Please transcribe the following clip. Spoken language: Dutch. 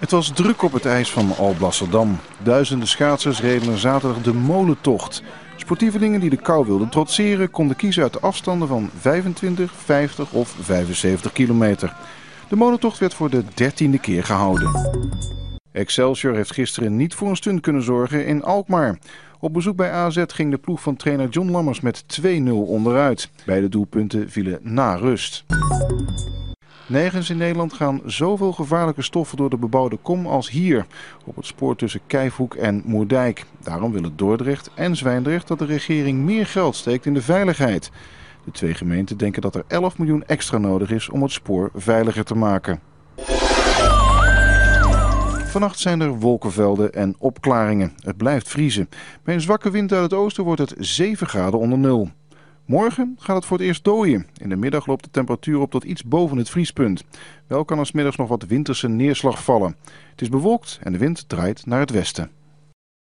Het was druk op het ijs van Alblasserdam. Duizenden schaatsers reden er zaterdag de molentocht. Sportievelingen die de kou wilden trotseren konden kiezen uit de afstanden van 25, 50 of 75 kilometer. De molentocht werd voor de dertiende keer gehouden. Excelsior heeft gisteren niet voor een stunt kunnen zorgen in Alkmaar. Op bezoek bij AZ ging de ploeg van trainer John Lammers met 2-0 onderuit. Beide doelpunten vielen na rust. Nergens in Nederland gaan zoveel gevaarlijke stoffen door de bebouwde kom als hier, op het spoor tussen Kijfhoek en Moerdijk. Daarom willen Dordrecht en Zwijndrecht dat de regering meer geld steekt in de veiligheid. De twee gemeenten denken dat er 11 miljoen extra nodig is om het spoor veiliger te maken. Vannacht zijn er wolkenvelden en opklaringen. Het blijft vriezen. Bij een zwakke wind uit het oosten wordt het 7 graden onder nul. Morgen gaat het voor het eerst dooien. In de middag loopt de temperatuur op tot iets boven het vriespunt. Wel kan er 's middags nog wat winterse neerslag vallen. Het is bewolkt en de wind draait naar het westen.